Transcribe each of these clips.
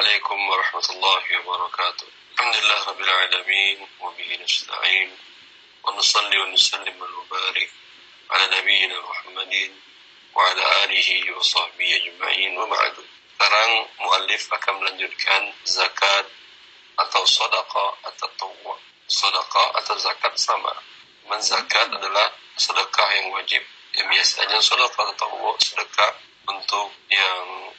عليكم ورحمة الله وبركاته الحمد لله رب العالمين وبه نستعين ونصلي ونسلم ونبارك على نبينا محمد وعلى آله وصحبه أجمعين وبعد sekarang muallif akan melanjutkan zakat atau sedekah atau tawwa sedekah atau zakat sama Men zakat adalah sedekah yang wajib yang biasanya sedekah atau tawwa sedekah untuk yang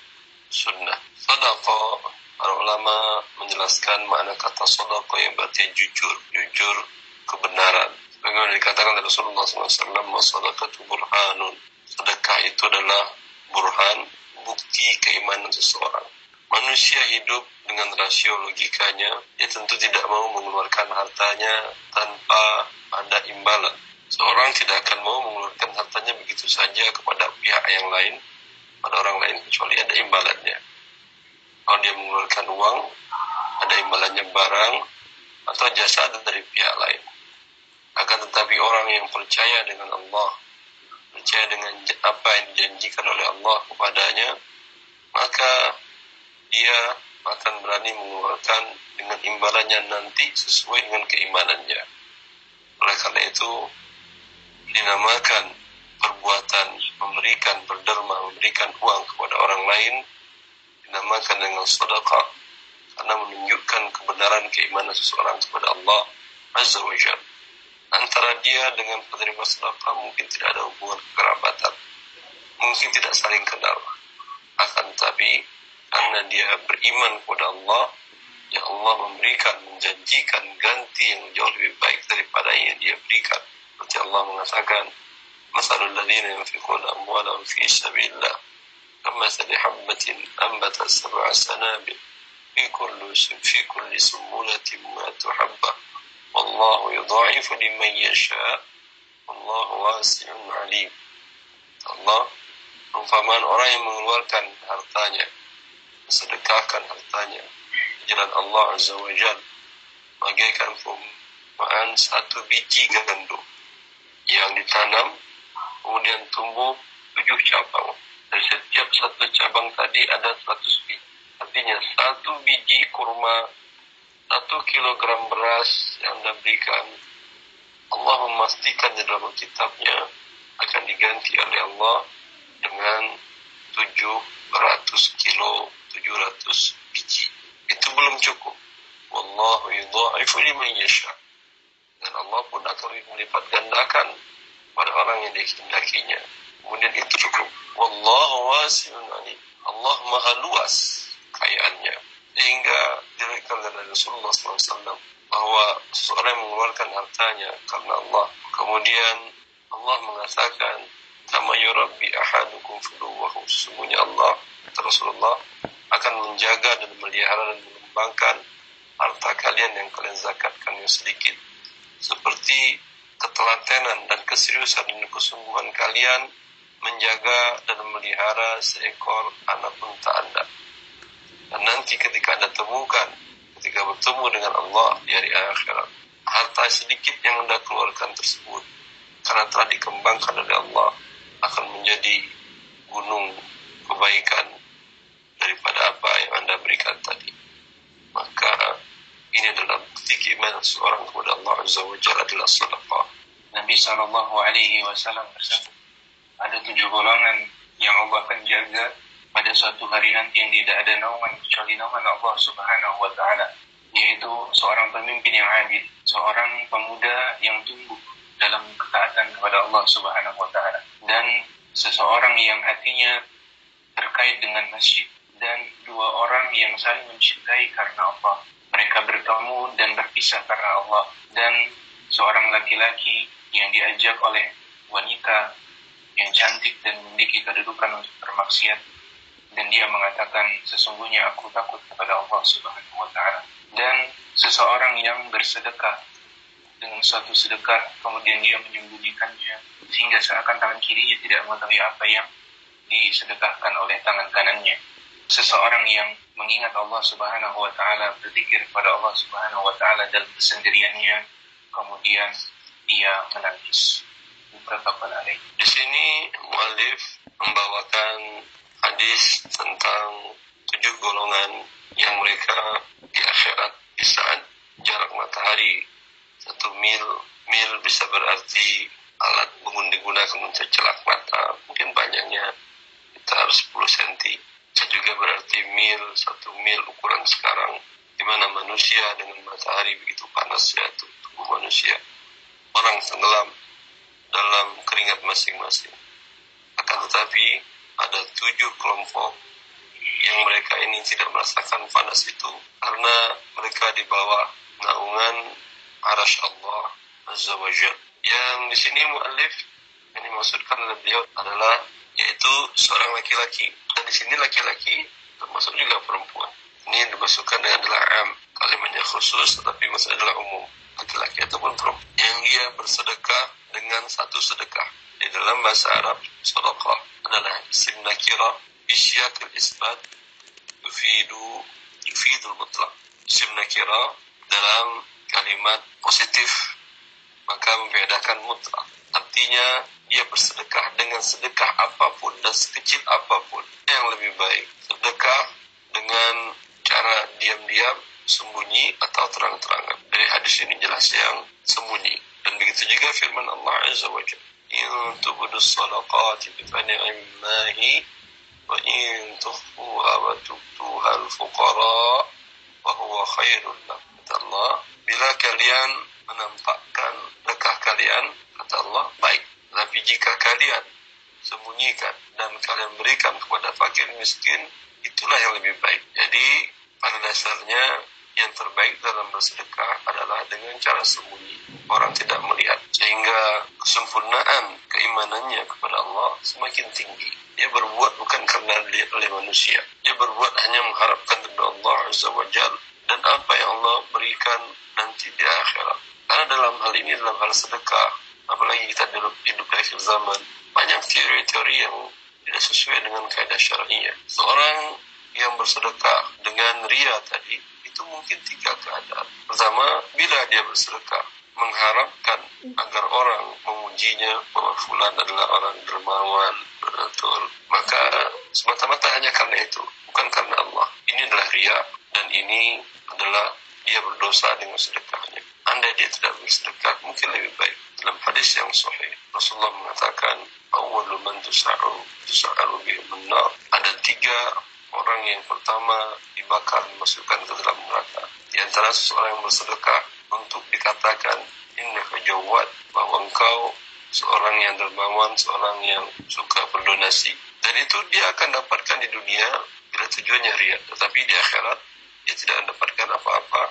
sunnah. Sadaqah, para ulama menjelaskan makna kata sadaqah yang berarti jujur, jujur kebenaran. Bagaimana dikatakan oleh Rasulullah SAW, sadaqatu burhanun. Sedekah itu adalah burhan, bukti keimanan seseorang. Manusia hidup dengan rasio logikanya, dia tentu tidak mau mengeluarkan hartanya tanpa ada imbalan. Seorang tidak akan mau mengeluarkan hartanya begitu saja kepada pihak yang lain, pada orang lain kecuali ada imbalannya. Kalau dia mengeluarkan uang, ada imbalannya barang atau jasa dari pihak lain. Akan tetapi orang yang percaya dengan Allah, percaya dengan apa yang dijanjikan oleh Allah kepadanya, maka dia akan berani mengeluarkan dengan imbalannya nanti sesuai dengan keimanannya. Oleh karena itu, dinamakan perbuatan memberikan berderma memberikan uang kepada orang lain dinamakan dengan sedekah karena menunjukkan kebenaran keimanan seseorang kepada Allah Azza wa Jalla. Antara dia dengan penerima sedekah mungkin tidak ada hubungan kerabatan, mungkin tidak saling kenal. Akan tapi karena dia beriman kepada Allah, ya Allah memberikan, menjanjikan ganti yang jauh lebih baik daripada yang dia berikan. Seperti Allah mengatakan, مثل الذين ينفقون أموالهم في سبيل الله كمثل حبة أنبت سبع سنابل في كل في كل سنبلة ما تحبه والله يضاعف لمن يشاء والله واسع عليم. الله فمن أراه من ولكن هرتانيا أن hartanya jalan Allah Azza wa Jal. Bagaikan pemaan satu biji gandum yang ditanam kemudian tumbuh tujuh cabang. Dan setiap satu cabang tadi ada seratus biji. Artinya satu biji kurma, satu kilogram beras yang Anda berikan, Allah memastikan di dalam kitabnya akan diganti oleh Allah dengan tujuh ratus kilo, tujuh ratus biji. Itu belum cukup. Wallahu yudha'ifu liman yasha. Dan Allah pun akan melipat gandakan pada orang yang dikehendakinya. Kemudian itu cukup. Wallahu wasi'un alim. Allah maha luas kayaannya. Sehingga direkam dari Rasulullah SAW bahwa seseorang mengeluarkan hartanya karena Allah. Kemudian Allah mengatakan, Kama yurabbi ahadukum fuluwahu. Sesungguhnya Allah, Rasulullah, akan menjaga dan melihara dan mengembangkan harta kalian yang kalian zakatkan yang sedikit. Seperti ketelatenan dan keseriusan dan kesungguhan kalian menjaga dan memelihara seekor anak unta Anda. Dan nanti ketika Anda temukan, ketika bertemu dengan Allah di hari akhirat, harta sedikit yang Anda keluarkan tersebut, karena telah dikembangkan oleh Allah, akan menjadi gunung kebaikan daripada apa yang Anda berikan tadi. Maka ini adalah bukti keimanan seorang kepada Allah Azza wa Jalla adalah sedekah. Nabi Shallallahu Alaihi Wasallam bersabda, ada tujuh golongan yang Allah akan jaga pada suatu hari nanti yang tidak ada naungan kecuali naungan Allah Subhanahu Wa Taala, yaitu seorang pemimpin yang adil, seorang pemuda yang tumbuh dalam ketaatan kepada Allah Subhanahu Wa Taala, dan seseorang yang hatinya terkait dengan masjid, dan dua orang yang saling mencintai karena Allah mereka bertemu dan berpisah karena Allah. Dan seorang laki-laki yang diajak oleh wanita yang cantik dan memiliki kedudukan untuk bermaksiat dan dia mengatakan sesungguhnya aku takut kepada Allah Subhanahu wa taala. Dan seseorang yang bersedekah dengan suatu sedekah kemudian dia menyembunyikannya sehingga seakan tangan kirinya tidak mengetahui apa yang disedekahkan oleh tangan kanannya. Seseorang yang mengingat Allah Subhanahu wa taala, berzikir kepada Allah Subhanahu wa taala dalam kesendiriannya, kemudian dia menangis. Di sini mualif membawakan hadis tentang tujuh golongan yang mereka di akhirat di saat jarak matahari. Satu mil mil bisa berarti alat digunakan untuk celak mata mungkin panjangnya kita harus 10 cm bisa juga berarti mil satu mil ukuran sekarang. Di mana manusia dengan matahari begitu panas ya tubuh manusia. Orang tenggelam dalam keringat masing-masing. Akan tetapi ada tujuh kelompok yang mereka ini tidak merasakan panas itu karena mereka di bawah naungan arash Allah Azza wa Jal. Yang di sini muallif yang dimaksudkan oleh beliau adalah yaitu seorang laki-laki. Dan di sini laki-laki termasuk juga perempuan. Ini dimasukkan dengan adalah am kalimatnya khusus tetapi maksudnya adalah umum. Laki-laki ataupun perempuan. Yang dia bersedekah dengan satu sedekah. Di dalam bahasa Arab sedekah adalah isim nakira bisyakil isbat yufidu yufidul mutlak. Isim nakira dalam kalimat positif maka membedakan mutlak. Artinya dia bersedekah dengan sedekah apa pun dan sekecil apa pun yang lebih baik. Sedekah dengan cara diam-diam sembunyi atau terang-terangan. Dari hadis ini jelas yang sembunyi. Dan begitu juga firman Allah Azza wa Jalla. In tubdu sadaqati fani'imahi wa in tukhfuha wa tubtuha al-fuqara wa huwa kata Allah. Bila kalian menampakkan dekah kalian kata Allah baik tapi jika kalian sembunyikan dan kalian berikan kepada fakir miskin itulah yang lebih baik. Jadi pada dasarnya yang terbaik dalam bersedekah adalah dengan cara sembunyi. Orang tidak melihat sehingga kesempurnaan keimanannya kepada Allah semakin tinggi. Dia berbuat bukan karena dilihat oleh manusia. Dia berbuat hanya mengharapkan dari Allah Azza wa Jal dan apa yang Allah berikan nanti di akhirat. Karena dalam hal ini dalam hal sedekah apalagi kita hidup, hidup di akhir zaman banyak teori-teori yang tidak sesuai dengan kaidah syariah seorang yang bersedekah dengan ria tadi itu mungkin tiga keadaan. Pertama, bila dia bersedekah, mengharapkan agar orang memujinya bahwa fulan adalah orang dermawan, betul. Maka semata-mata hanya karena itu, bukan karena Allah. Ini adalah ria dan ini adalah dia berdosa dengan sedekahnya. Anda dia tidak bersedekah, mungkin lebih baik. Dalam hadis yang sahih, Rasulullah mengatakan, "Awwalu man tusa'u tusa'u Ada tiga orang yang pertama dibakar dimasukkan ke dalam neraka. Di antara seseorang yang bersedekah untuk dikatakan inna jawad bahwa engkau seorang yang dermawan, seorang yang suka berdonasi. Dan itu dia akan dapatkan di dunia bila tujuannya ria. Tetapi di akhirat dia tidak mendapatkan apa-apa.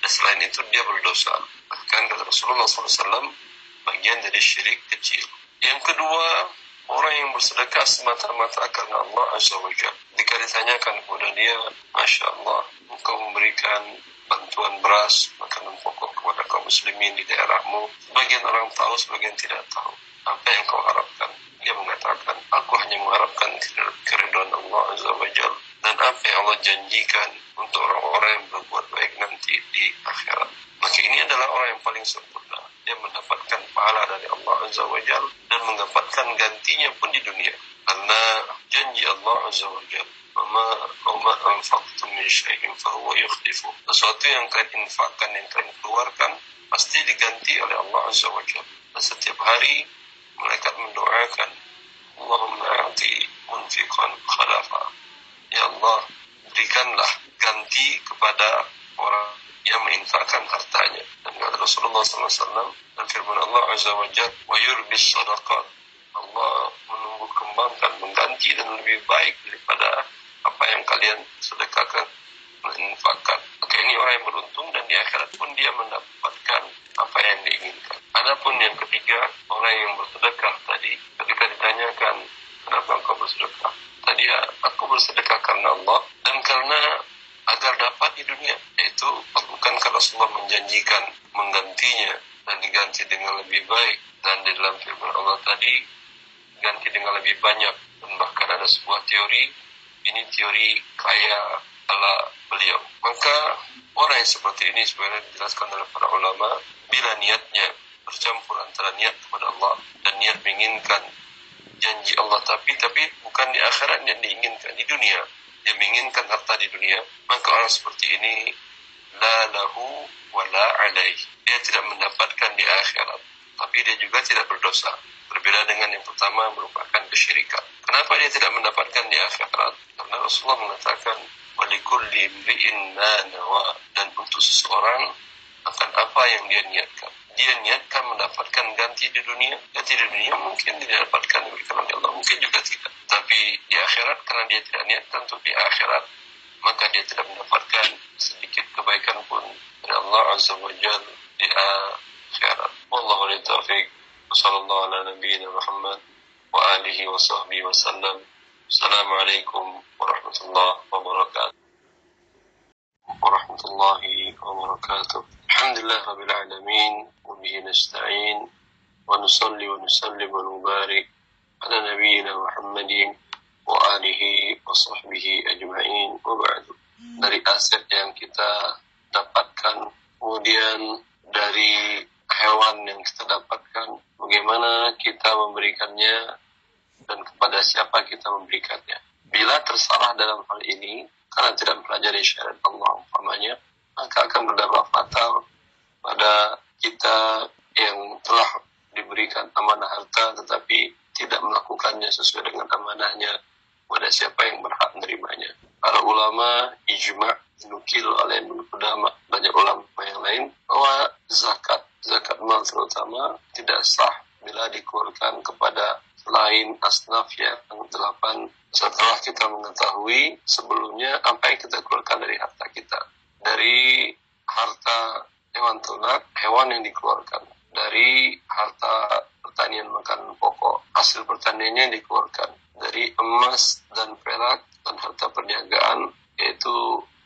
Dan selain itu dia berdosa. Bahkan kata Rasulullah SAW bagian dari syirik kecil. Yang kedua, orang yang bersedekah semata-mata karena Allah Azza wa Jalla. Jika ditanyakan kepada dia, Masya Allah, engkau memberikan bantuan beras, makanan pokok kepada kaum muslimin di daerahmu. Sebagian orang tahu, sebagian tidak tahu. Apa yang kau harapkan? Dia mengatakan, aku hanya mengharapkan keridhaan Allah Azza wa Jalla. Dan apa yang Allah janjikan untuk orang-orang yang berbuat baik nanti di akhirat. Maka ini adalah orang yang paling sempurna. Dia mendapatkan pahala dari Allah Azza wa Jal dan mendapatkan gantinya pun di dunia. Karena janji Allah Azza wa Jal. Sesuatu yang kalian infakkan, yang kalian keluarkan, pasti diganti oleh Allah Azza wa Jal. Dan setiap hari malaikat mendoakan Allahumma a'ti munfiqan khalafa. Ya Allah, berikanlah ganti kepada orang yang menginfakkan hartanya. Dan kata Rasulullah SAW dan firman Allah Azza wa Jal, wa yurbis sadaqat. Allah menunggu kembangkan, mengganti dan lebih baik daripada apa yang kalian sedekahkan, menginfakkan. Maka ini orang yang beruntung dan di akhirat pun dia mendapatkan apa yang diinginkan. Adapun yang ketiga, orang yang bersedekah tadi, ketika ditanyakan, kenapa engkau bersedekah? Tadi ya, aku bersedekah karena Allah dan karena agar dapat di dunia. Yaitu bukan kalau Rasulullah menjanjikan menggantinya dan diganti dengan lebih baik dan di dalam firman Allah tadi ganti dengan lebih banyak dan bahkan ada sebuah teori ini teori kaya ala beliau. Maka orang yang seperti ini sebenarnya dijelaskan oleh para ulama bila niatnya bercampur antara niat kepada Allah dan niat menginginkan janji Allah tapi tapi bukan di akhirat yang diinginkan di dunia dia menginginkan harta di dunia, maka orang seperti ini la lahu wa la alaih. Dia tidak mendapatkan di akhirat, tapi dia juga tidak berdosa. Berbeda dengan yang pertama merupakan kesyirikan. Kenapa dia tidak mendapatkan di akhirat? Karena Rasulullah mengatakan dan untuk seseorang akan apa yang dia niatkan. Dia niatkan mendapatkan ganti di dunia, ganti di dunia mungkin dia dapatkan diberikan oleh Allah, mungkin juga tidak. Tapi di akhirat karena dia tidak niatkan untuk di akhirat, maka dia tidak mendapatkan sedikit kebaikan pun dari Allah Azza wa Jal di akhirat. Wallahu taufiq. Wassallallahu ala nabiyyina Muhammad wa alihi wa sahbihi wa sallam. Assalamualaikum warahmatullahi wabarakatuh. ورحمة الله وبركاته الحمد لله رب العالمين وبه نستعين ونصلي ونسلم ونبارك على نبينا محمد wa alihi wa sahbihi ajma'in wa ba'du. Hmm. Dari aset yang kita dapatkan, kemudian dari hewan yang kita dapatkan, bagaimana kita memberikannya dan kepada siapa kita memberikannya. Bila tersalah dalam hal ini, karena tidak mempelajari syariat Allah umpamanya, maka akan berdampak fatal pada kita yang telah diberikan amanah harta tetapi tidak melakukannya sesuai dengan amanahnya pada siapa yang berhak menerimanya. Para ulama ijma nukil oleh ulama banyak ulama yang lain bahwa zakat. Zakat mal terutama tidak sah bila dikeluarkan kepada selain asnaf yang delapan. Setelah kita mengetahui sebelumnya apa yang kita keluarkan dari harta kita. Dari harta hewan ternak hewan yang dikeluarkan. Dari harta pertanian makan pokok hasil pertaniannya yang dikeluarkan dari emas dan perak dan harta perniagaan yaitu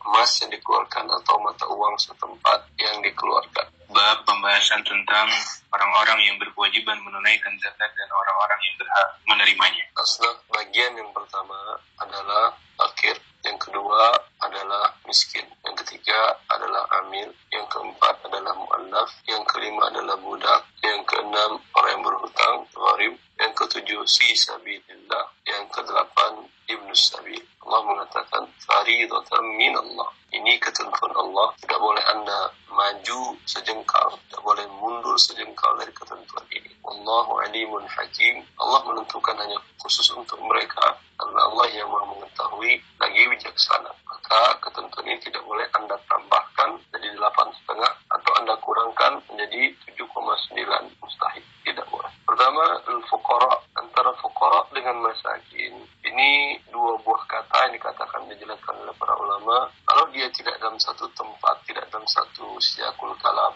emas yang dikeluarkan atau mata uang setempat yang dikeluarkan bab pembahasan tentang orang-orang yang berkewajiban menunaikan zakat dan orang-orang yang berhak menerimanya. Asnaf bagian yang pertama adalah fakir, yang kedua adalah miskin, yang ketiga adalah amil, yang keempat adalah mu'allaf, yang kelima adalah budak, yang keenam orang yang berhutang, gharib, yang ketujuh si sabilillah, yang kedelapan ibnu sabil. Allah mengatakan faridatan min Allah. Ini ketentuan Allah. Tidak boleh anda maju sejengkal, tidak boleh mundur sejengkal dari ketentuan ini. Allahu alimun hakim. Allah menentukan hanya khusus untuk mereka karena Allah yang maha mengetahui lagi bijaksana. Maka ketentuan ini tidak boleh anda tambahkan jadi delapan setengah atau anda kurangkan menjadi 7,9 mustahil. Tidak boleh. Pertama, al-fuqara antara fuqara dengan masakin. Ini dua buah kata yang dikatakan dijelaskan oleh para ulama. Kalau dia tidak dalam satu tempat, tidak dalam satu siakul kalam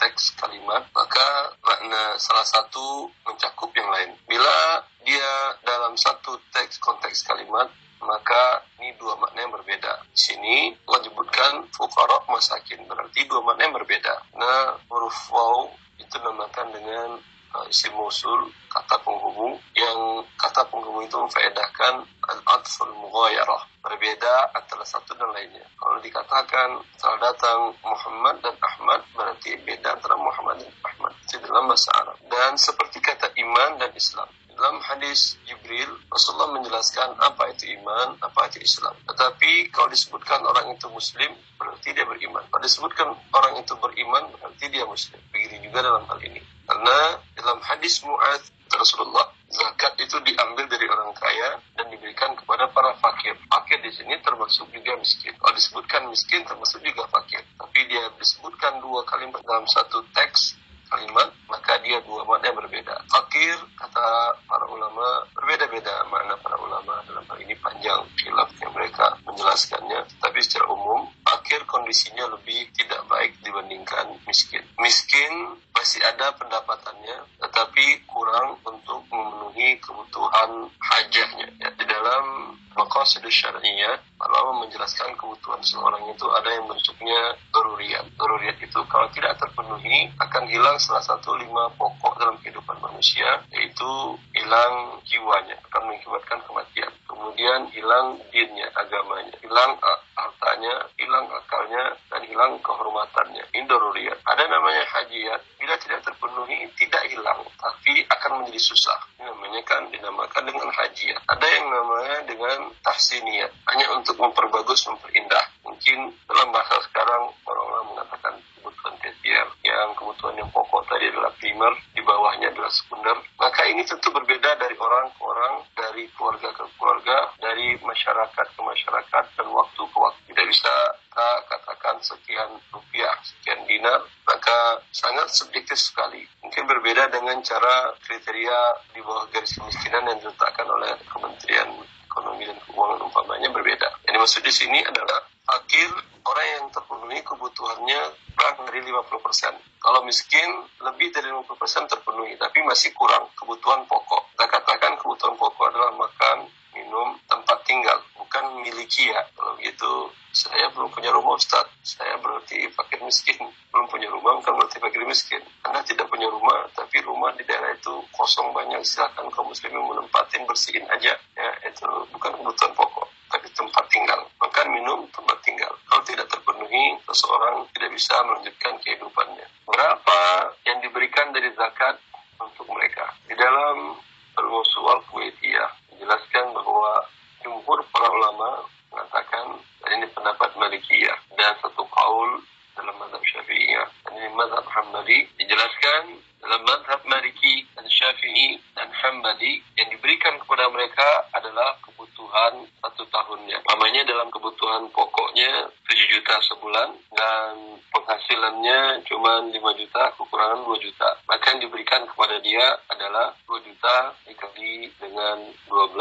teks kalimat, maka makna salah satu mencakup yang lain. Bila dia dalam satu teks konteks kalimat, maka ini dua makna yang berbeda. Di sini menyebutkan fuqara masakin, berarti dua makna yang berbeda. Nah, huruf waw itu dinamakan dengan uh, isim mausul kata penghubung yang kata penghubung itu memfaedahkan al-atful mughayarah berbeda antara satu dan lainnya kalau dikatakan setelah datang Muhammad dan Ahmad berarti beda antara Muhammad dan Ahmad itu dalam bahasa Arab dan seperti kata iman dan Islam dalam hadis Jibril, Rasulullah menjelaskan apa itu iman, apa itu Islam. Tetapi kalau disebutkan orang itu Muslim, berarti dia beriman. Kalau disebutkan orang itu beriman, berarti dia Muslim. Begitu juga dalam hal ini. Karena dalam hadis Mu'ad Rasulullah, zakat itu diambil dari orang kaya dan diberikan kepada para fakir. Fakir di sini termasuk juga miskin. Kalau disebutkan miskin termasuk juga fakir. Tapi dia disebutkan dua kalimat dalam satu teks kalimat, maka dia dua makna yang berbeda. Fakir, kata para ulama, berbeda-beda makna para ulama dalam hal ini panjang khilaf yang mereka menjelaskannya. Tapi secara umum, fakir kondisinya lebih tidak baik dibandingkan miskin. Miskin masih ada pendapatannya, tetapi kurang untuk memenuhi kebutuhan hajahnya. Ya, di dalam maqasid syar'iyah, ulama menjelaskan kebutuhan seorang itu ada yang bentuknya daruriyat. Daruriyat itu kalau tidak terpenuhi akan hilang salah satu lima pokok dalam kehidupan manusia, yaitu hilang jiwanya, akan mengakibatkan kematian. Kemudian hilang dinnya, agamanya, hilang harta logikanya, hilang akalnya, dan hilang kehormatannya. Ini daruriyat. Ada namanya hajiat. Bila tidak terpenuhi, tidak hilang, tapi akan menjadi susah. Ini namanya kan dinamakan dengan hajiat. Ada yang namanya dengan tahsiniyat. Hanya untuk memperbagus, memperindah. Mungkin dalam bahasa sekarang orang-orang mengatakan kebutuhan tersier yang kebutuhan yang pokok tadi adalah primer di bawahnya adalah sekunder maka ini tentu berbeda dari orang ke orang dari keluarga ke keluarga dari masyarakat ke masyarakat dan waktu ke waktu tidak bisa kita katakan sekian sekian dinar maka sangat subjektif sekali mungkin berbeda dengan cara kriteria di bawah garis kemiskinan yang diletakkan oleh Kementerian Ekonomi dan Keuangan umpamanya berbeda. Yang dimaksud di sini adalah fakir orang yang terpenuhi kebutuhannya kurang dari 50%. Kalau miskin, lebih dari 50% terpenuhi, tapi masih kurang kebutuhan pokok. Kita katakan kebutuhan pokok adalah makan, minum, tempat tinggal, bukan miliki ya. Kalau gitu, saya belum punya rumah Ustaz. Saya berarti fakir miskin. Belum punya rumah bukan berarti fakir miskin. Anda tidak punya rumah, tapi rumah di daerah itu kosong banyak. Silakan kaum muslimin menempatin, bersihin aja. Ya, itu bukan kebutuhan pokok tapi tempat tinggal. Makan, minum, tempat tinggal. Kalau tidak terpenuhi, seseorang tidak bisa melanjutkan kehidupannya. Berapa yang diberikan dari zakat untuk mereka? Di dalam Al-Musual Kuwaitiyah dijelaskan bahwa jumhur para ulama mengatakan, dan ini pendapat Malikiyah, dan satu kaul dalam mazhab Syafi'iyah, dan ini mazhab Hambali, dijelaskan dalam mazhab Maliki dan Syafi'i dan Hambali yang diberikan kepada mereka adalah kebutuhan satu tahunnya. Namanya dalam kebutuhan pokoknya 7 juta sebulan dan penghasilannya cuma 5 juta, kekurangan 2 juta. Yang diberikan kepada dia adalah 2 juta dikali dengan 12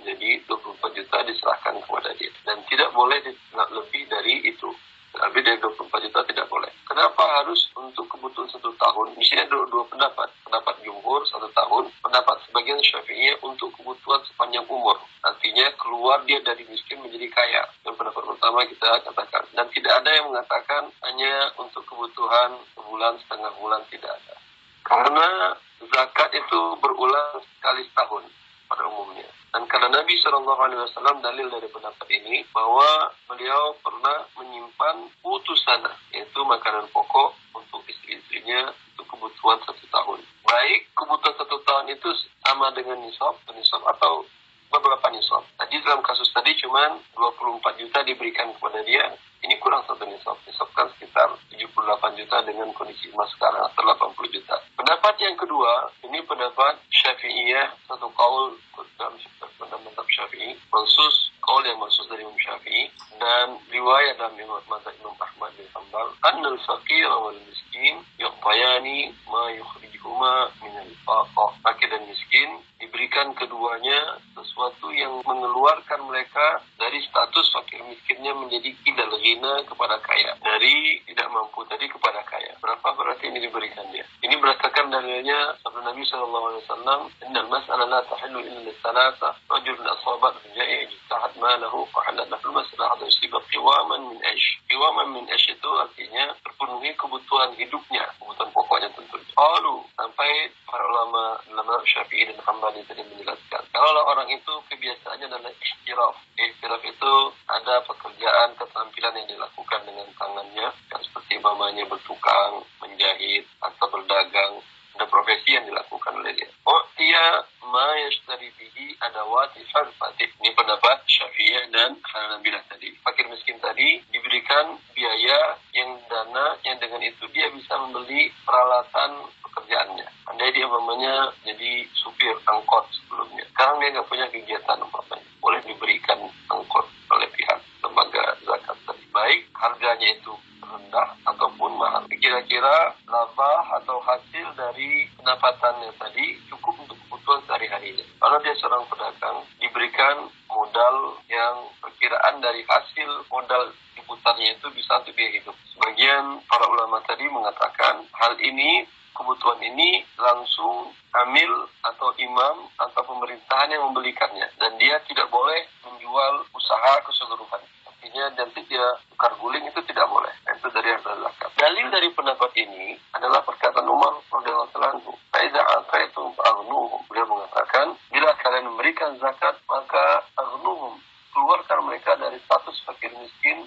menjadi 24 juta diserahkan kepada dia. Dan tidak boleh lebih dari itu lebih dari 24 juta tidak boleh. Kenapa harus untuk kebutuhan satu tahun? Di sini ada dua pendapat. Pendapat jumhur satu tahun, pendapat sebagian syafi'iyah untuk kebutuhan sepanjang umur. Nantinya keluar dia dari miskin menjadi kaya. Yang pendapat pertama kita katakan. Dan tidak ada yang mengatakan hanya untuk kebutuhan sebulan, setengah bulan, tidak ada. Karena zakat itu berulang sekali setahun pada umumnya. Dan karena Nabi Shallallahu Alaihi Wasallam dalil dari pendapat ini bahwa beliau pernah menyimpan putusana yaitu makanan pokok untuk istri-istrinya untuk kebutuhan satu tahun. Baik kebutuhan satu tahun itu sama dengan nisab, nisab atau beberapa nisab. Tadi dalam kasus tadi cuma 24 juta diberikan kepada dia. Ini kurang satu nisab. Nisab kan sekitar 78 juta dengan kondisi emas sekarang atau 80 juta. Pendapat yang kedua, ini pendapat Syafi'iyah, satu kaul dalam pendapat Syafi'i, mansus, kaul yang mansus dari Imam Syafi'i, dan riwayat dalam Imam Ahmad bin Hanbal, annal faqir wal miskin yuqayani ma yukhrijuhuma min al-faqah. Fakir dan miskin diberikan keduanya sesuatu yang mengeluarkan mereka dari status fakir miskinnya menjadi kidal ghina kepada kaya. Dari tidak mampu tadi kepada kaya. Berapa berarti ini diberikan dia? Ini berdasarkan dalilnya sabda Nabi sallallahu alaihi wasallam, "Innal mas'ala la tahillu illa lis-salasa, rajulun asabat ja'i ijtahad malahu fa halat lahu al-mas'ala hadha yusiba qiwaman min aish." Qiwaman min aish itu artinya terpenuhi kebutuhan hidupnya, kebutuhan pokoknya tentu. Lalu sampai para ulama ulama Syafi'i dan Hambali tadi menjelaskan. Kalau orang itu kebiasaannya adalah istiraf. Istiraf itu ada pekerjaan keterampilan yang dilakukan dengan tangannya, yang seperti mamanya bertukang, menjahit, atau berdagang. Ada profesi yang dilakukan oleh dia. Oh, dia ma yashtari bihi adawati farfatih. Ini pendapat Syafi'iyah dan Hanabilah tadi. Fakir miskin tadi diberikan biaya yang dana yang dengan itu dia bisa membeli peralatan pekerjaannya. Andai dia umpamanya jadi supir angkot sebelumnya. Sekarang dia nggak punya kegiatan umpamanya. Boleh diberikan angkot oleh pihak lembaga zakat tadi. Baik harganya itu rendah ataupun mahal. Kira-kira laba atau hasil dari pendapatannya tadi cukup untuk kebutuhan sehari-harinya. Kalau dia seorang pedagang, diberikan modal yang perkiraan dari hasil modal diputarnya itu bisa untuk biaya hidup. Sebagian para ulama tadi mengatakan hal ini kebutuhan ini langsung amil atau imam atau pemerintahan yang membelikannya dan dia tidak boleh menjual usaha keseluruhan artinya nanti dia tukar guling itu tidak boleh itu dari yang zakat dalil dari pendapat ini adalah perkataan Umar radhiyallahu anhu Faiza ataitum aghnuhum beliau mengatakan bila kalian memberikan zakat maka aghnuhum keluarkan mereka dari status fakir miskin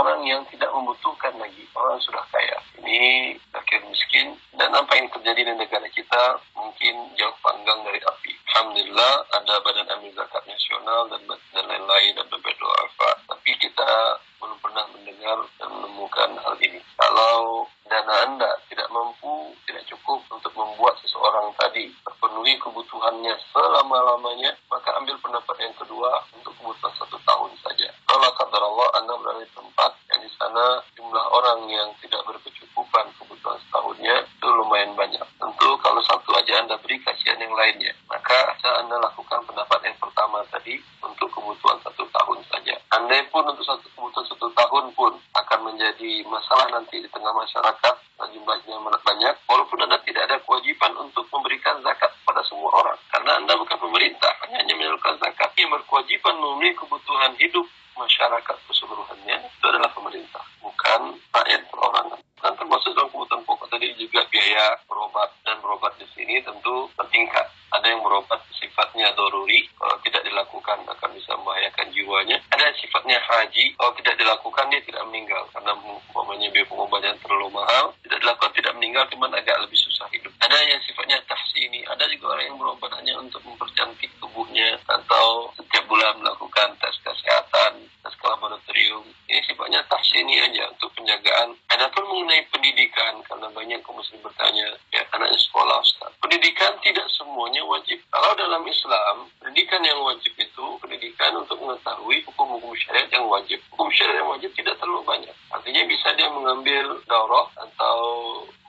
orang yang tidak membutuhkan lagi, orang sudah kaya. Ini fakir miskin dan apa yang terjadi di negara kita mungkin jauh panggang dari api. Alhamdulillah ada badan amil zakat nasional dan dan lain-lain dan beberapa doa tapi kita belum pernah mendengar dan menemukan hal ini. Kalau dana Anda tidak mampu, tidak cukup untuk membuat seseorang tadi terpenuhi kebutuhannya selama-lamanya, maka ambil pendapat yang kedua untuk kebutuhan satu tahun saja. Kalau kata Allah, Anda berada di tempat yang di sana jumlah orang yang tidak berkecukupan kebutuhan setahunnya itu lumayan banyak. Tentu kalau satu aja Anda beri, kasihan yang lainnya. Maka Anda lakukan pendapat yang pertama tadi untuk kebutuhan satu tahun saja. Andai pun untuk satu kebutuhan satu tahun pun akan menjadi masalah nanti di tengah masyarakat dan jumlahnya banyak, walaupun Anda tidak ada kewajiban untuk memberikan zakat pada semua orang. Karena Anda bukan pemerintah, hanya menyalurkan zakat. Yang berkewajiban memenuhi kebutuhan hidup masyarakat keseluruhannya itu adalah pemerintah, bukan rakyat perorangan. Dan termasuk dalam kebutuhan pokok tadi juga biaya berobat dan berobat di sini tentu bertingkat. Ada yang berobat sifatnya doruri, kalau tidak dilakukan akan bisa membahayakan jiwanya. Ada yang sifatnya haji, kalau tidak dilakukan dia tidak meninggal karena umpamanya biaya pengobatan terlalu mahal. Tidak dilakukan tidak meninggal, cuma agak lebih susah hidup. Ada yang sifatnya tahsini, ada juga orang yang berobat hanya untuk mempercantik tubuhnya atau setiap bulan melakukan tes kesehatan, tes laboratorium. Ini sifatnya tahsini aja untuk penjagaan. Adapun mengenai pendidikan, karena banyak kaum muslim bertanya, ya anaknya sekolah Ustaz. Pendidikan tidak semuanya wajib. Kalau dalam Islam, pendidikan yang wajib itu pendidikan untuk mengetahui hukum-hukum syariat yang wajib. Hukum syariat yang wajib tidak terlalu banyak. Artinya bisa dia mengambil daurah atau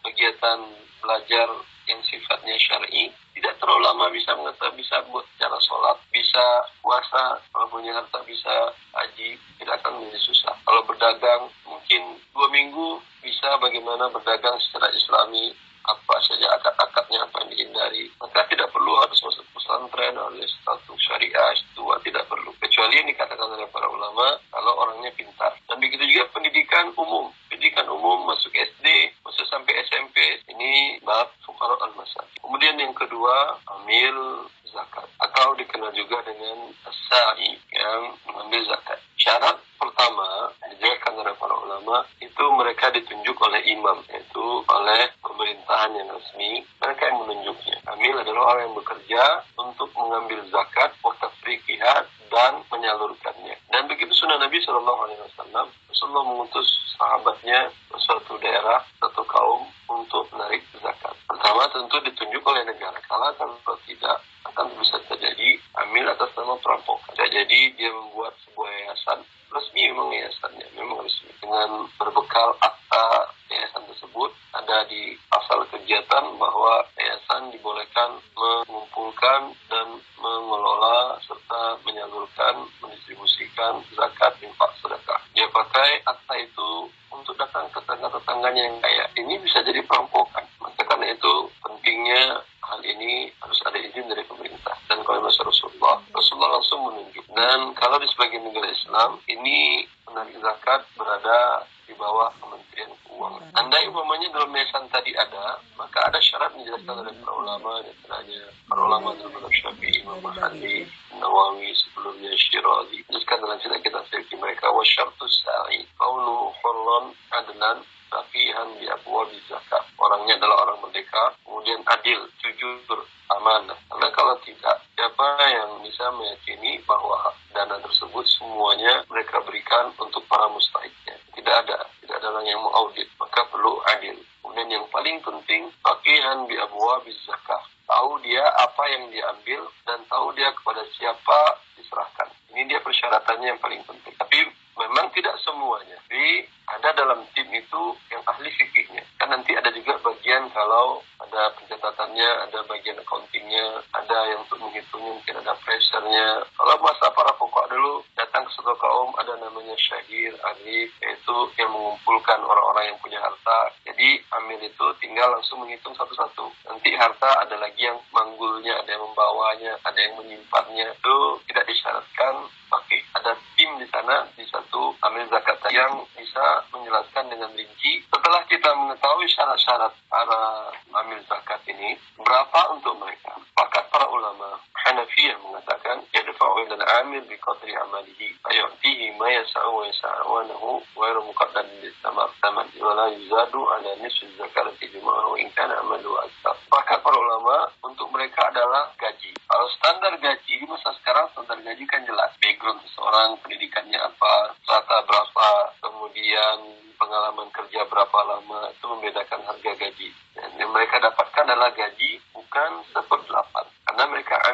kegiatan belajar yang sifatnya syar'i tidak terlalu lama bisa mengetahui bisa buat cara sholat bisa puasa kalau punya harta bisa haji tidak akan menjadi susah kalau berdagang mungkin dua minggu bisa bagaimana berdagang secara islami apa saja akad-akadnya apa yang dihindari maka tidak perlu harus masuk pesantren oleh status syariah tua tidak perlu kecuali yang dikatakan oleh para ulama kalau orangnya pintar dan begitu juga pendidikan umum pendidikan umum masuk SD masuk sampai SMP ini bab fukara al masal kemudian yang kedua amil zakat atau dikenal juga dengan sa'i yang mengambil zakat. Syarat pertama dijelaskan oleh para ulama itu mereka ditunjuk oleh imam yaitu oleh pemerintahan yang resmi. Mereka yang menunjuknya. Amil adalah orang yang bekerja untuk mengambil zakat watafriqiha dan menyalurkannya. Dan begitu sunnah Nabi Shallallahu Alaihi Wasallam Rasulullah mengutus sahabatnya ke suatu daerah satu kaum untuk menarik zakat. Pertama tentu ditunjuk oleh negara. Kalau kalau tidak akan bisa terjadi amil atas nama perampokan bisa jadi dia membuat sebuah yayasan resmi memang yayasannya memang resmi dengan berbekal akta yayasan tersebut ada di pasal kegiatan bahwa yayasan dibolehkan mengumpulkan dan mengelola serta menyalurkan mendistribusikan zakat infak sedekah dia pakai akta itu untuk datang ke tetangga-tetangganya yang kaya ini bisa jadi perampokan maka karena itu pentingnya hal ini harus ada izin dari pemerintah dan kalau masa Rasulullah Rasulullah langsung menunjuk dan kalau di sebagian negara Islam ini penarik zakat berada di bawah Kementerian Keuangan. Andai umpamanya dalam yayasan tadi ada, maka ada syarat dijelaskan oleh para ulama, antaranya para ulama dalam Syafi'i, Imam Mahdi, Nawawi, sebelumnya Syirazi. Jelaskan dalam cerita kita fikih mereka, wa syartu sa'i, qawlu hurran adnan, rafihan bi abwabi zakat. Orangnya adalah orang merdeka, kemudian adil, jujur, amanah. Karena kalau tidak, siapa yang bisa meyakini bahwa dana tersebut semuanya mereka berikan untuk para mustahiknya? Tidak ada, tidak ada orang yang mengaudit. Maka perlu adil. Kemudian yang paling penting, fakihan bi abwabi zakat. Tahu dia apa yang diambil dan tahu dia kepada siapa diserahkan. Ini dia persyaratannya yang paling penting. Tapi memang tidak semuanya. Jadi ada dalam tim itu yang ahli fikihnya. Kan nanti ada juga bagian kalau ada pencatatannya, ada bagian accountingnya, ada yang untuk menghitungnya, mungkin ada pressure-nya. Kalau masa para pokok dulu datang ke suatu kaum ada namanya syahir, arif, yaitu yang mengumpulkan orang-orang yang punya harta. Jadi amil itu tinggal langsung menghitung satu-satu. Nanti harta ada lagi yang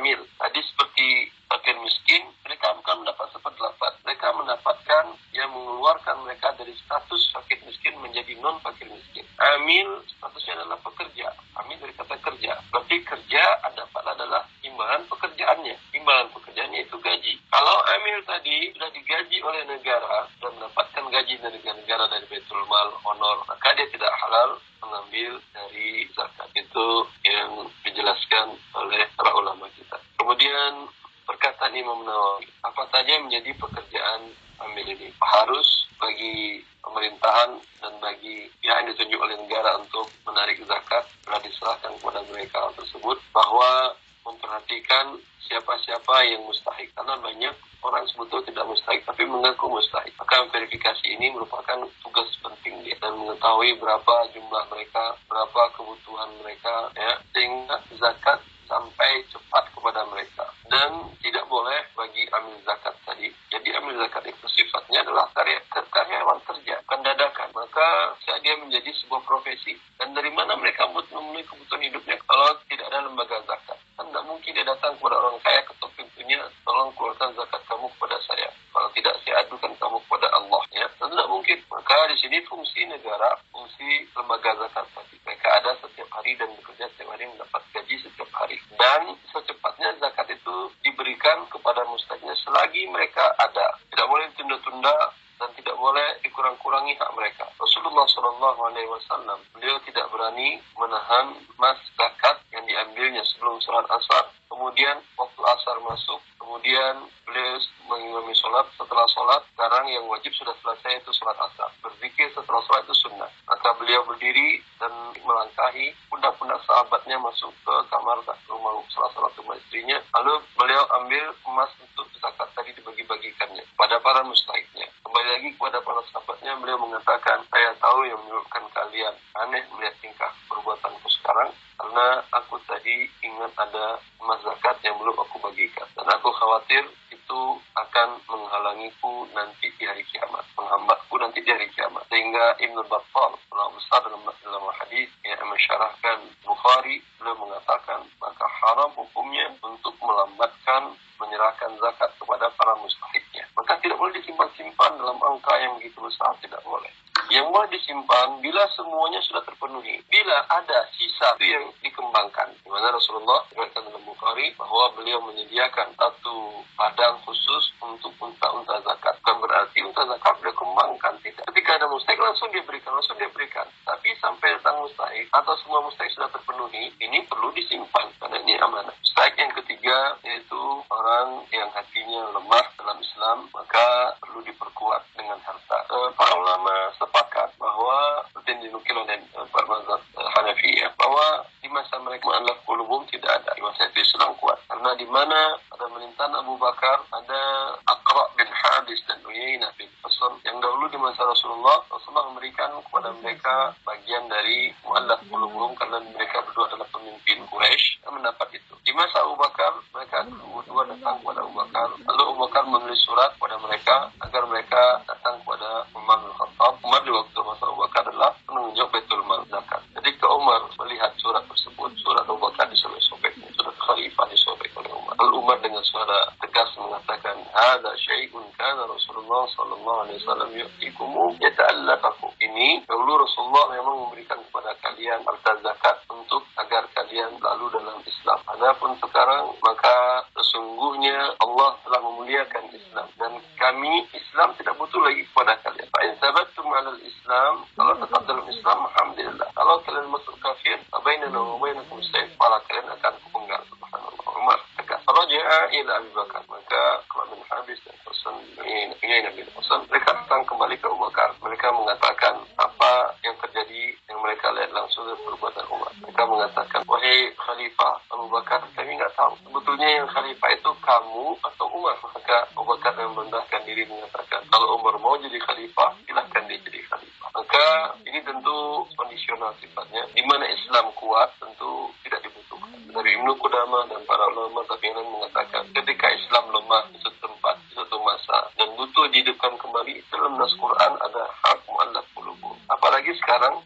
amil. Tadi seperti fakir miskin, mereka bukan mendapat seperdelapan Mereka mendapatkan yang mengeluarkan mereka dari status fakir miskin menjadi non fakir miskin. amil statusnya adalah dan secepatnya zakat itu diberikan kepada mustahilnya selagi mereka ada tidak boleh ditunda-tunda dan tidak boleh dikurang-kurangi hak mereka. Rasulullah Shallallahu Alaihi Wasallam beliau tidak berani menahan mas zakat yang diambilnya sebelum sholat asar. Kemudian waktu asar masuk, kemudian beliau mengimami sholat. Setelah sholat, sekarang yang wajib sudah selesai itu sholat asar. Berzikir setelah sholat itu sunnah. Maka beliau berdiri dan melangkahi pundak-pundak sahabatnya masuk ke kamar perlu disimpan karena ini amanah. Strike yang ketiga yaitu orang yang hatinya lemah dalam Islam maka perlu diperkuat dengan harta. E, para ulama sepakat bahwa seperti dinukil oleh eh, para mazhab eh, Hanafi ya, bahwa di masa mereka adalah kulubum tidak ada di masa itu Islam kuat. Karena di mana ada menitan Abu Bakar ada Akra bin hadis dan Uyainah bin Fasr yang dahulu di masa Rasulullah Rasulullah memberikan kepada mereka bagian dari mu'allaf kulubum karena mereka berdua adalah pemimpin Quraisy mendapat itu. Di masa Abu Bakar mereka mengatakan, wahai Khalifah Abu Bakar, kami nggak tahu. Sebetulnya yang Khalifah itu kamu atau Umar. Maka Abu Bakar memendahkan diri mengatakan, kalau Umar mau jadi Khalifah, silahkan dia jadi Khalifah. Maka ini tentu kondisional sifatnya. Di mana Islam kuat, tentu tidak dibutuhkan. Dari Ibnu Kudama dan para ulama tapi yang mengatakan, ketika Islam lemah di suatu tempat, di suatu masa, dan butuh dihidupkan kembali, dalam nas Quran ada hak mu'allaf Apalagi sekarang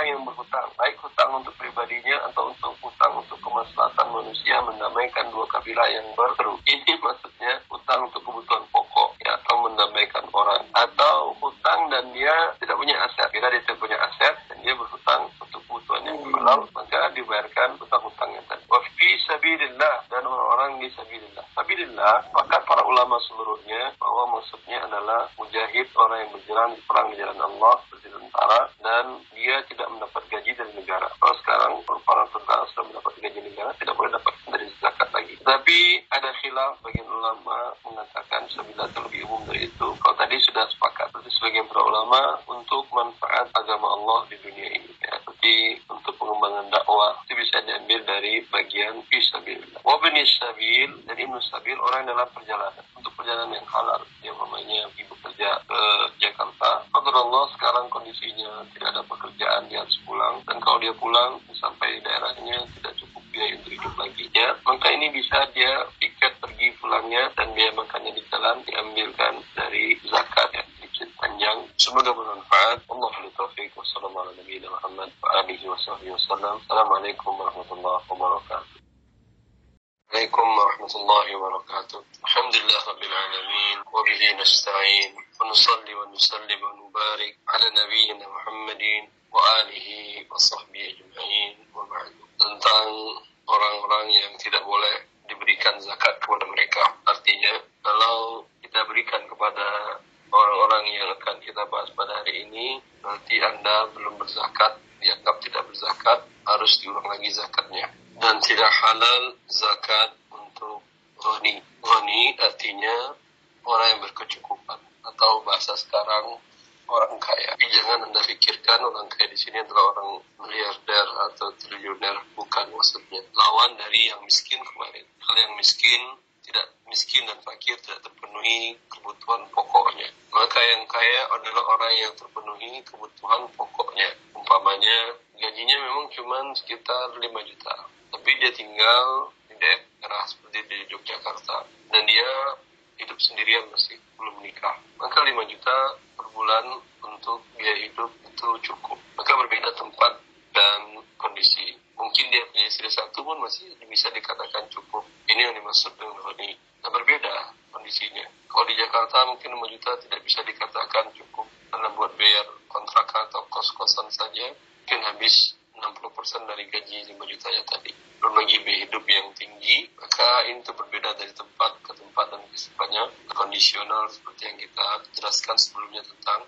orang yang berhutang. Baik hutang untuk pribadinya atau untuk hutang untuk kemaslahatan manusia mendamaikan dua kabilah yang berseru. Ini maksudnya hutang untuk kebutuhan pokok ya, atau mendamaikan orang. Atau hutang dan dia tidak punya aset. Bila dia tidak punya aset dan dia berhutang untuk kebutuhan yang halal, maka dibayarkan hutang-hutangnya tadi. Wa fi sabilillah dan orang-orang di sabilillah. Sabilillah, maka para ulama seluruhnya bahwa maksudnya adalah mujahid orang yang berjalan di perang di jalan Allah untuk ونسلم ونبارك على نبينا محمد وآله وصحبه أجمعين وبعد tentang orang-orang yang tidak boleh diberikan zakat kepada mereka artinya kalau kita berikan kepada orang-orang yang akan kita bahas pada hari ini nanti anda belum berzakat dianggap tidak berzakat harus diulang lagi zakatnya dan tidak halal zakat untuk ghani. Ghani artinya orang yang berkecukupan atau bahasa sekarang orang kaya. Tapi jangan anda pikirkan orang kaya di sini adalah orang miliarder atau triliuner, bukan maksudnya. Lawan dari yang miskin kemarin. Kalau yang miskin tidak miskin dan fakir tidak terpenuhi kebutuhan pokoknya. Maka yang kaya adalah orang yang terpenuhi kebutuhan pokoknya. Umpamanya gajinya memang cuma sekitar 5 juta. Tapi dia tinggal di daerah seperti di Yogyakarta. Dan dia hidup sendirian masih belum menikah. Maka 5 juta bulan untuk biaya hidup itu cukup. Maka berbeda tempat dan kondisi. Mungkin dia punya istri satu pun masih bisa dikatakan cukup. Ini yang dimaksud dengan ini. Nah, berbeda kondisinya. Kalau di Jakarta mungkin 5 juta tidak bisa dikatakan cukup karena buat bayar kontrakan atau kos-kosan saja mungkin habis 60% dari gaji 5 jutanya tadi. Belum lagi biaya hidup yang tinggi, maka ini tuh berbeda dari tempat ke tempat dan sifatnya kondisional seperti yang kita jelaskan sebelumnya tentang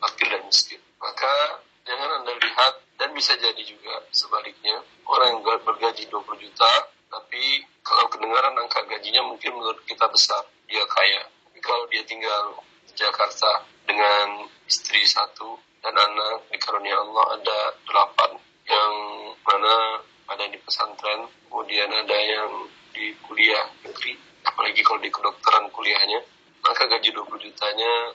fakir dan miskin. Maka jangan Anda lihat dan bisa jadi juga sebaliknya orang yang bergaji 20 juta tapi kalau kedengaran angka gajinya mungkin menurut kita besar, dia kaya. Tapi kalau dia tinggal di Jakarta dengan istri satu dan anak di karunia Allah ada delapan yang mana ada di pesantren, kemudian ada yang di kuliah negeri, apalagi kalau di kedokteran kuliahnya, maka gaji 20 jutanya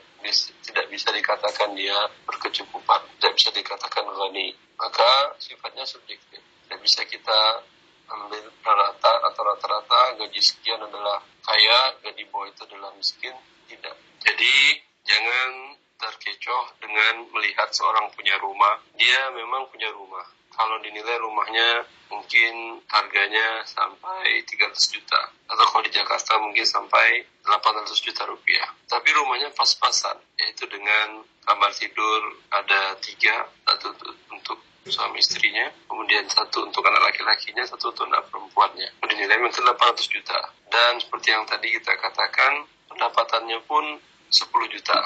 tidak bisa dikatakan dia berkecukupan, tidak bisa dikatakan ghani. Maka sifatnya subjektif. Tidak bisa kita ambil rata atau rata-rata gaji sekian adalah kaya, gaji bawah itu adalah miskin, tidak. Jadi jangan terkecoh dengan melihat seorang punya rumah. Dia memang punya rumah. Kalau dinilai rumahnya mungkin harganya sampai 300 juta. Atau kalau di Jakarta mungkin sampai 800 juta rupiah. Tapi rumahnya pas-pasan, yaitu dengan kamar tidur ada tiga, satu untuk suami istrinya, kemudian satu untuk anak laki-lakinya, satu untuk anak perempuannya. Dinilai mungkin 800 juta. Dan seperti yang tadi kita katakan, pendapatannya pun 10 juta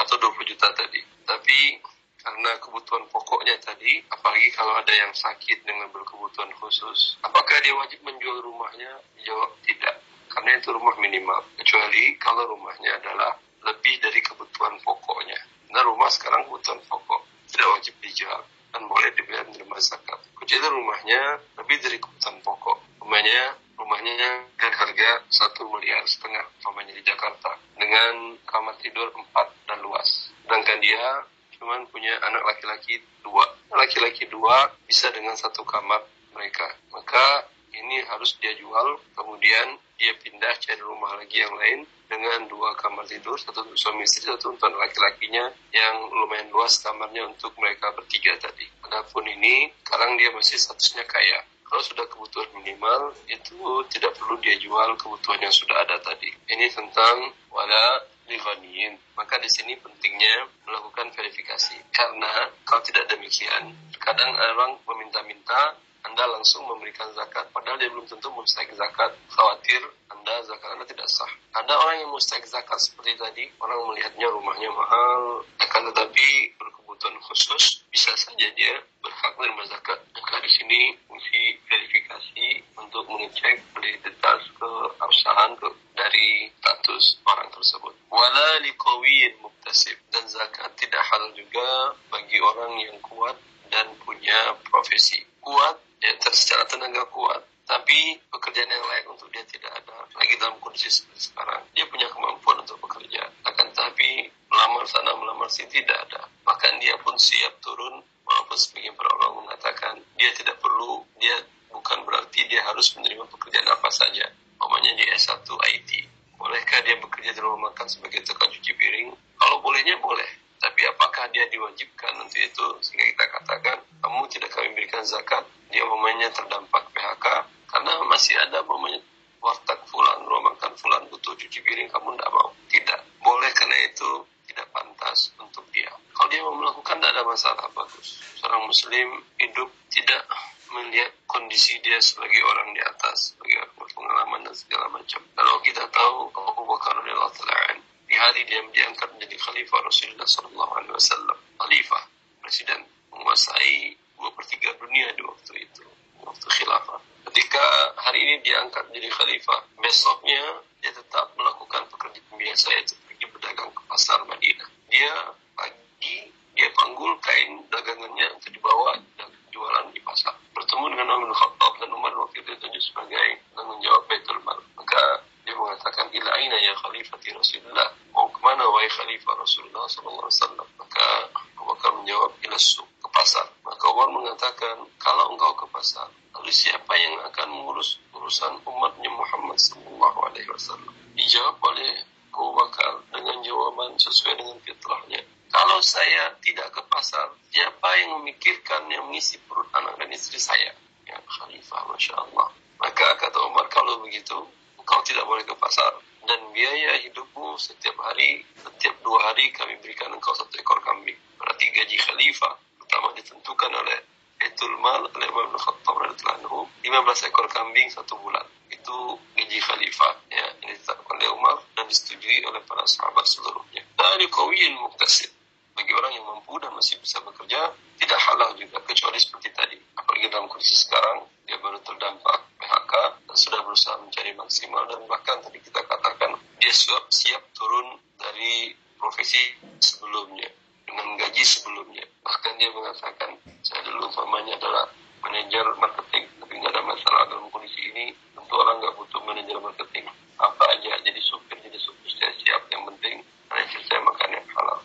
atau 20 juta tadi. Tapi karena kebutuhan pokoknya tadi, apalagi kalau ada yang sakit dengan berkebutuhan khusus, apakah dia wajib menjual rumahnya? Jawab tidak, karena itu rumah minimal. Kecuali kalau rumahnya adalah lebih dari kebutuhan pokoknya. Nah rumah sekarang kebutuhan pokok, tidak wajib dijual dan boleh dibeli menerima zakat. Kecuali rumahnya lebih dari kebutuhan pokok. Rumahnya rumahnya dengan harga satu miliar setengah umpamanya di Jakarta dengan kamar tidur empat dan luas sedangkan dia cuma punya anak laki-laki dua. Laki-laki dua bisa dengan satu kamar mereka. Maka ini harus dia jual kemudian dia pindah cari rumah lagi yang lain dengan dua kamar tidur satu untuk suami istri satu untuk laki-lakinya yang lumayan luas kamarnya untuk mereka bertiga tadi. Adapun ini sekarang dia masih statusnya kaya. Kalau sudah kebutuhan minimal itu tidak perlu dia jual kebutuhan yang sudah ada tadi. Ini tentang wala lighaniyin. Maka di sini pentingnya melakukan verifikasi. Karena kalau tidak demikian, kadang orang meminta-minta anda langsung memberikan zakat padahal dia belum tentu mustahik zakat khawatir Anda zakat Anda tidak sah ada orang yang mustahik zakat seperti tadi orang melihatnya rumahnya mahal akan tetapi berkebutuhan khusus bisa saja dia berhak menerima zakat. Maka di sini fungsi verifikasi untuk mengecek identitas keabsahan ke, dari status orang tersebut. Wala liqawiyin muktasib. Dan zakat tidak halal juga bagi orang yang kuat dan punya profesi. Kuat ya secara tenaga kuat. Tapi pekerjaan yang layak untuk dia tidak ada. Lagi dalam kondisi seperti sekarang. Dia punya kemampuan untuk bekerja akan tapi melamar sana melamar sini tidak ada bahkan dia pun siap turun maupun sebagian para ulama mengatakan dia tidak perlu dia bukan berarti dia harus menerima pekerjaan apa saja namanya di S1 IT bolehkah dia bekerja di rumah makan sebagai tukang cuci piring kalau bolehnya boleh tapi apakah dia diwajibkan untuk itu sehingga kita katakan kamu tidak kami berikan zakat dia umpamanya terdampak PHK karena masih ada umpamanya warteg fulan, rumah makan fulan butuh cuci piring, kamu tidak mau. Tidak. Boleh karena itu tidak pantas untuk dia. Kalau dia mau melakukan tidak ada masalah, bagus. Seorang muslim hidup tidak melihat kondisi dia sebagai orang di atas, sebagai orang berpengalaman dan segala macam. Kalau kita tahu Abu Bakar radhiyallahu taala di hari dia diangkat menjadi khalifah Rasulullah sallallahu alaihi wasallam, khalifah, presiden menguasai dua per tiga dunia di waktu itu, waktu khilafah. Ketika hari ini diangkat menjadi khalifah, besoknya dia tetap melakukan pekerjaan biasa yaitu pergi berdagang ke pasar Madinah. Dia pagi dia panggul kain dagangannya untuk dibawa dan jualan di pasar. Bertemu dengan Umar bin Khattab dan Umar waktu itu ditunjuk sebagai tanggung jawab Baitul Mal. Maka dia mengatakan ila aina ya khalifati Rasulullah mau ke mana wahai khalifah Rasulullah sallallahu alaihi wasallam maka Abu Bakar menjawab ila suq ke pasar maka Umar mengatakan kalau engkau ke pasar lalu siapa yang akan mengurus urusan umatnya Muhammad sallallahu alaihi wasallam dijawab oleh Abu Bakar dengan jawaban sesuai dengan fitrahnya kalau saya tidak ke pasar. Siapa yang memikirkan yang mengisi perut anak dan istri saya? Ya khalifah masya Allah maka kata Umar kalau begitu kau tidak boleh ke pasar. Dan biaya hidupmu setiap hari setiap dua hari kami berikan engkau satu ekor kambing. Berarti gaji khalifah pertama ditentukan oleh Etul Mal oleh Umar bin Khattab radhiyallahu 15 ekor kambing satu bulan itu gaji khalifah ya ini ditetapkan oleh Umar dan disetujui oleh para sahabat seluruhnya dari kawiyin muktasib bagi orang yang mampu dan masih bisa bekerja tidak halal juga kecuali seperti tadi apalagi dalam kondisi sekarang dia baru terdampak PHK dan sudah berusaha mencari maksimal dan bahkan tadi kita katakan dia siap siap turun dari profesi sebelumnya dengan gaji sebelumnya bahkan dia mengatakan saya dulu umpamanya adalah manajer marketing tapi nggak ada masalah dalam kondisi ini tentu orang nggak butuh manajer marketing apa aja jadi supir jadi supir saya siap yang penting karena istri saya makan yang halal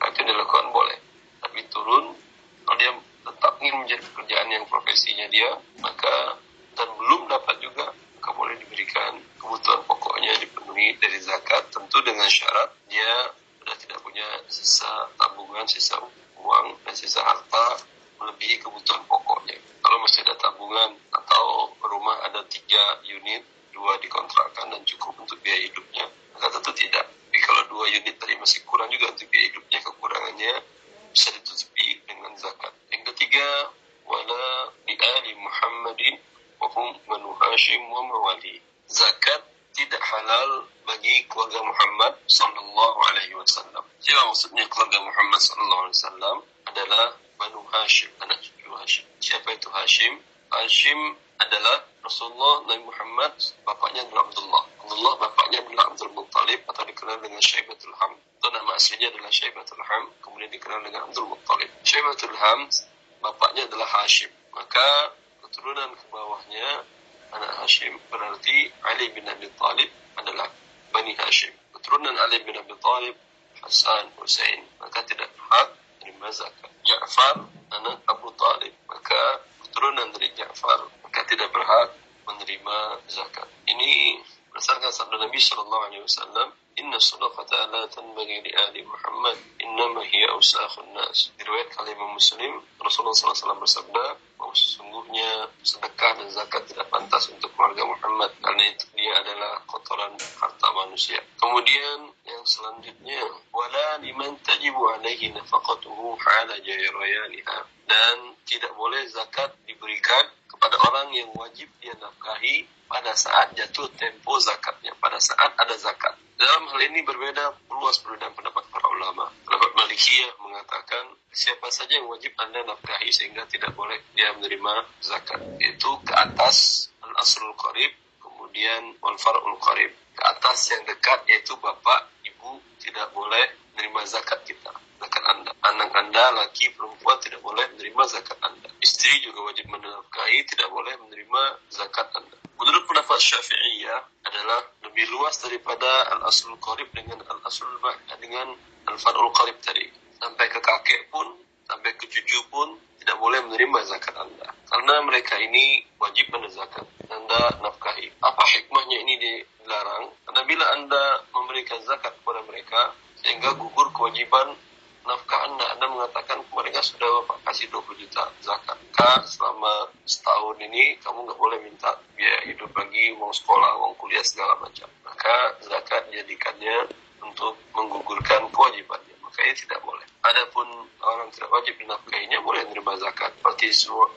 nah, itu dilakukan boleh tapi turun kalau dia tetap ingin menjadi pekerjaan yang profesinya dia maka dan belum dapat juga maka boleh diberikan kebutuhan pokoknya dipenuhi dari zakat tentu dengan syarat dia sudah tidak punya sisa tabungan, sisa uang dan sisa harta melebihi kebutuhan pokoknya. Kalau masih ada tabungan atau rumah ada tiga unit, dua dikontrakkan dan cukup untuk biaya hidupnya, maka tentu tidak. Tapi kalau dua unit tadi masih kurang juga untuk biaya hidupnya, kekurangannya bisa ditutupi dengan zakat. Yang ketiga, wala di ali Muhammadin wa hum banu Hashim wa mawali. Zakat tidak halal bagi keluarga Muhammad sallallahu alaihi wasallam. Siapa maksudnya keluarga Muhammad sallallahu alaihi wasallam adalah Banu Hashim, anak cucu Hashim. Siapa itu Hashim? Hashim adalah Rasulullah Nabi Muhammad, bapaknya adalah Abdullah. Abdullah bapaknya adalah Abdul Muttalib atau dikenal dengan Syaibatul Ham. Itu nama aslinya adalah Syaibatul Ham, kemudian dikenal dengan Abdul Muttalib. Syaibatul Ham, bapaknya adalah Hashim. Maka keturunan ke bawahnya anak Hashim berarti Ali bin Abi Talib adalah Bani Hashim. Keturunan Ali bin Abi Talib, Hasan, Hussein, maka tidak hak menerima zakat. Ja'far anak Abu Talib, maka keturunan dari Ja'far maka tidak berhak menerima zakat. Ini berdasarkan sabda Nabi Shallallahu Alaihi Wasallam, Inna sadaqata la tanbaghi li ahli Muhammad, innama hiya usakhun nas. Diriwayat kalimah Muslim, Rasulullah SAW bersabda, bahwa sesungguhnya sedekah dan zakat tidak pantas untuk keluarga Muhammad karena itu dia adalah kotoran harta manusia. Kemudian yang selanjutnya wala liman tajibu alaihi nafaqatuhu hala jayrayaniha dan tidak boleh zakat diberikan kepada orang yang wajib dia nafkahi pada saat jatuh tempo zakatnya, pada saat ada zakat. Dalam hal ini berbeda luas perbedaan pendapat para ulama. Pendapat Malikiyah mengatakan siapa saja yang wajib Anda nafkahi sehingga tidak boleh dia menerima zakat. Itu ke atas al-aslul qarib, kemudian wal far'ul qarib. Ke atas yang dekat yaitu bapak, ibu tidak boleh menerima zakat kita. Zakat Anda. Anak Anda, laki, perempuan tidak boleh menerima zakat Anda. Istri juga wajib menafkahi, tidak boleh menerima zakat Anda. Menurut pendapat Syafi'iyah adalah lebih luas daripada al-aslul qarib dengan al-aslul dengan al-far'ul qarib tadi. Sampai ke kakek pun, sampai ke cucu pun tidak boleh menerima zakat Anda. Karena mereka ini wajib zakat. Anda nafkahi. Apa hikmahnya ini dilarang? Karena bila Anda memberikan zakat kepada mereka, sehingga gugur kewajiban nafkah Anda. Anda mengatakan mereka sudah Bapak kasih 20 juta zakat. Kak, selama setahun ini kamu nggak boleh minta biaya hidup lagi, uang sekolah, uang kuliah segala macam. Maka zakat jadikannya untuk menggugurkan kewajibannya. Makanya tidak boleh. Adapun orang tidak wajib menafkahinya boleh menerima zakat. Seperti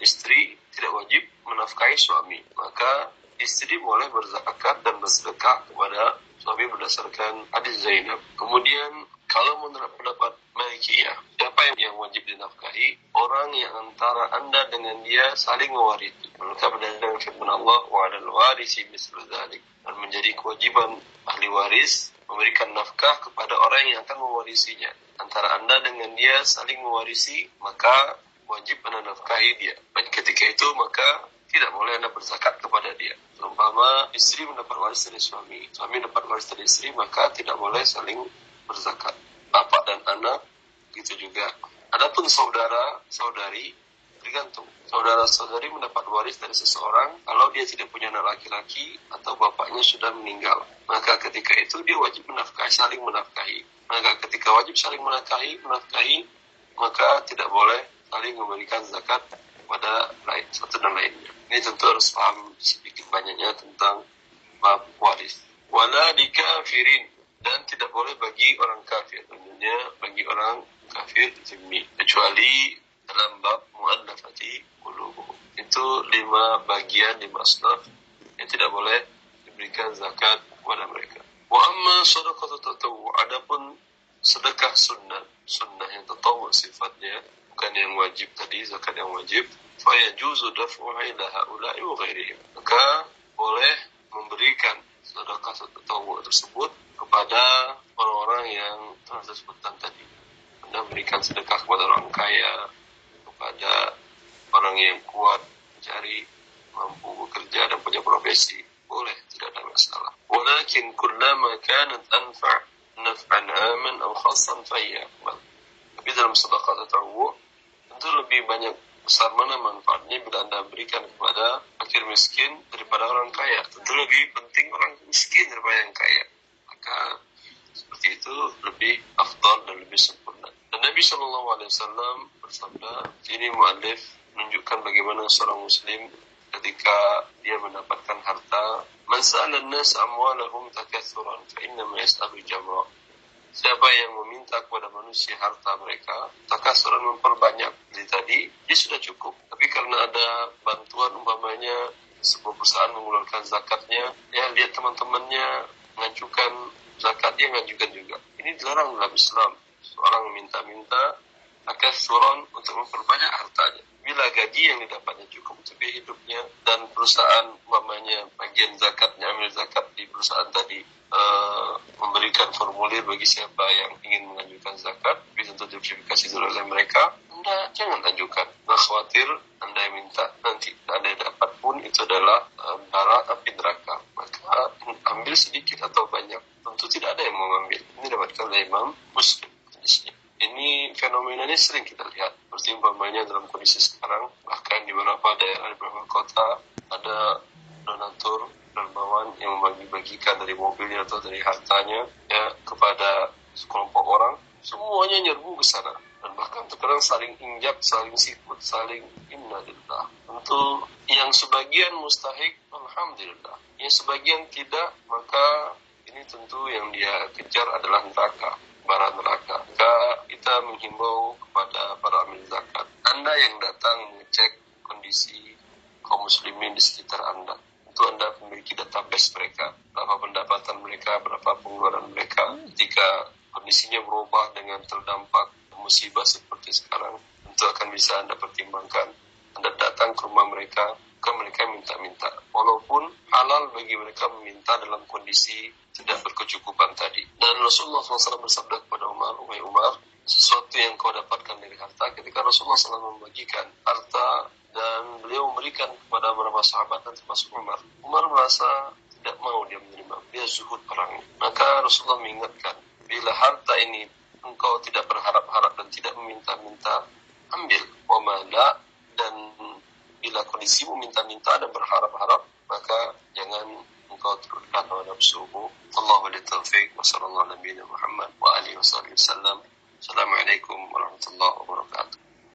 istri tidak wajib menafkahi suami. Maka istri boleh berzakat dan bersedekah kepada suami berdasarkan hadis Zainab. Kemudian kalau menurut pendapat Malikiyah, siapa yang wajib dinafkahi? Orang yang antara anda dengan dia saling mewarisi. Maka berdasarkan firman Allah, wa alal warisi mislu. Dan menjadi kewajiban ahli waris memberikan nafkah kepada orang yang akan mewarisinya. Antara anda dengan dia saling mewarisi, maka wajib anda nafkahi dia. Dan ketika itu maka tidak boleh anda berzakat kepada dia. Umpama istri mendapat waris dari suami, suami mendapat waris dari istri, maka tidak boleh saling berzakat. Bapak dan anak gitu juga. Adapun saudara, saudari tergantung. Saudara saudari mendapat waris dari seseorang kalau dia tidak punya anak laki-laki atau bapaknya sudah meninggal. Maka ketika itu dia wajib menafkahi, saling menafkahi. Maka ketika wajib saling menafkahi, menafkahi, maka tidak boleh saling memberikan zakat pada lain satu dan lainnya. Ini tentu harus paham sedikit banyaknya tentang bab waris. Wala dikafirin dan tidak boleh bagi orang kafir. Tentunya bagi orang kafir zimmi kecuali dalam bab mu'allafati qulubuhum itu lima bagian lima asnaf yang tidak boleh diberikan zakat kepada mereka. Wa amma sadaqatu tatawu adapun sedekah sunnah sunnah yang tatawu sifatnya bukan yang wajib tadi zakat yang wajib fa yajuzu daf'uha ila haula'i wa ghairihim maka boleh memberikan sedekah tatawu tersebut kepada orang-orang yang telah disebutkan tadi. Anda berikan sedekah kepada orang kaya, kepada orang yang kuat, mencari, mampu bekerja dan punya profesi. Boleh, tidak ada masalah. Walakin kullama kanat anfa' naf'an aman atau khasan fayya. Tapi dalam sedekah tatawu tentu lebih banyak besar mana manfaatnya bila Anda berikan kepada fakir miskin daripada orang kaya. Tentu lebih penting orang miskin daripada yang kaya. Maka seperti itu lebih afdal dan lebih sempurna. Dan Nabi Shallallahu Alaihi Wasallam bersabda, ini mu'alif menunjukkan bagaimana seorang muslim ketika dia mendapatkan harta man sa'ala an-nas amwalahum takatsuran fa innama yas'alu jamra siapa yang meminta kepada manusia harta mereka takatsuran memperbanyak. Jadi tadi dia sudah cukup. Tapi karena ada bantuan umpamanya sebuah perusahaan mengeluarkan zakatnya ya lihat teman-temannya mengajukan zakat dia mengajukan juga. Ini dilarang dalam Islam. Seorang meminta-minta takatsuran untuk memperbanyak hartanya. Bila gaji yang didapatnya cukup untuk hidupnya dan perusahaan umpamanya bagian zakatnya ambil zakat di perusahaan tadi uh, memberikan formulir bagi siapa yang ingin mengajukan zakat tapi tentu diverifikasi dulu oleh mereka. Anda jangan ajukan. Nah khawatir anda yang minta nanti anda dapat pun itu adalah uh, bara api neraka. Maka ambil sedikit atau banyak. Tentu tidak ada yang mau mengambil ini dapatkan oleh Imam Muslim. Ini fenomena ini sering kita lihat. Seperti umpamanya dalam kondisi sekarang bahkan di beberapa daerah di beberapa kota ada donatur dermawan membagi-bagikan dari mobilnya atau dari hartanya ya kepada sekelompok orang semuanya nyerbu ke sana dan bahkan terkadang saling injak, saling sikut, saling innalillah. Tentu yang sebagian mustahik, alhamdulillah. Yang sebagian tidak, maka ini tentu yang dia kejar adalah neraka bara neraka. Maka kita menghimbau kepada para amil zakat. Anda yang datang mengecek kondisi kaum muslimin di sekitar Anda. Itu Anda memiliki database mereka. Berapa pendapatan mereka, berapa pengeluaran mereka. Ketika kondisinya berubah dengan terdampak musibah seperti sekarang, tentu akan bisa Anda pertimbangkan. Anda datang ke rumah mereka, maka mereka minta-minta. Walaupun halal bagi mereka meminta dalam kondisi tidak berkecukupan tadi. Dan Rasulullah SAW bersabda kepada Umar, Umay Umar, sesuatu yang kau dapatkan dari harta ketika Rasulullah SAW membagikan harta dan beliau memberikan kepada beberapa sahabat dan termasuk Umar. Umar merasa tidak mau dia dia zuhud perang. Maka Rasulullah mengingatkan, bila harta ini engkau tidak berharap-harap dan tidak meminta-minta, ambil. Wamala dan bila kondisimu minta-minta dan berharap-harap, maka jangan engkau turunkan hawa nafsumu. Allahu li taufiq wa sallallahu nabi Muhammad wa alihi wa sallam. Assalamualaikum warahmatullahi wabarakatuh.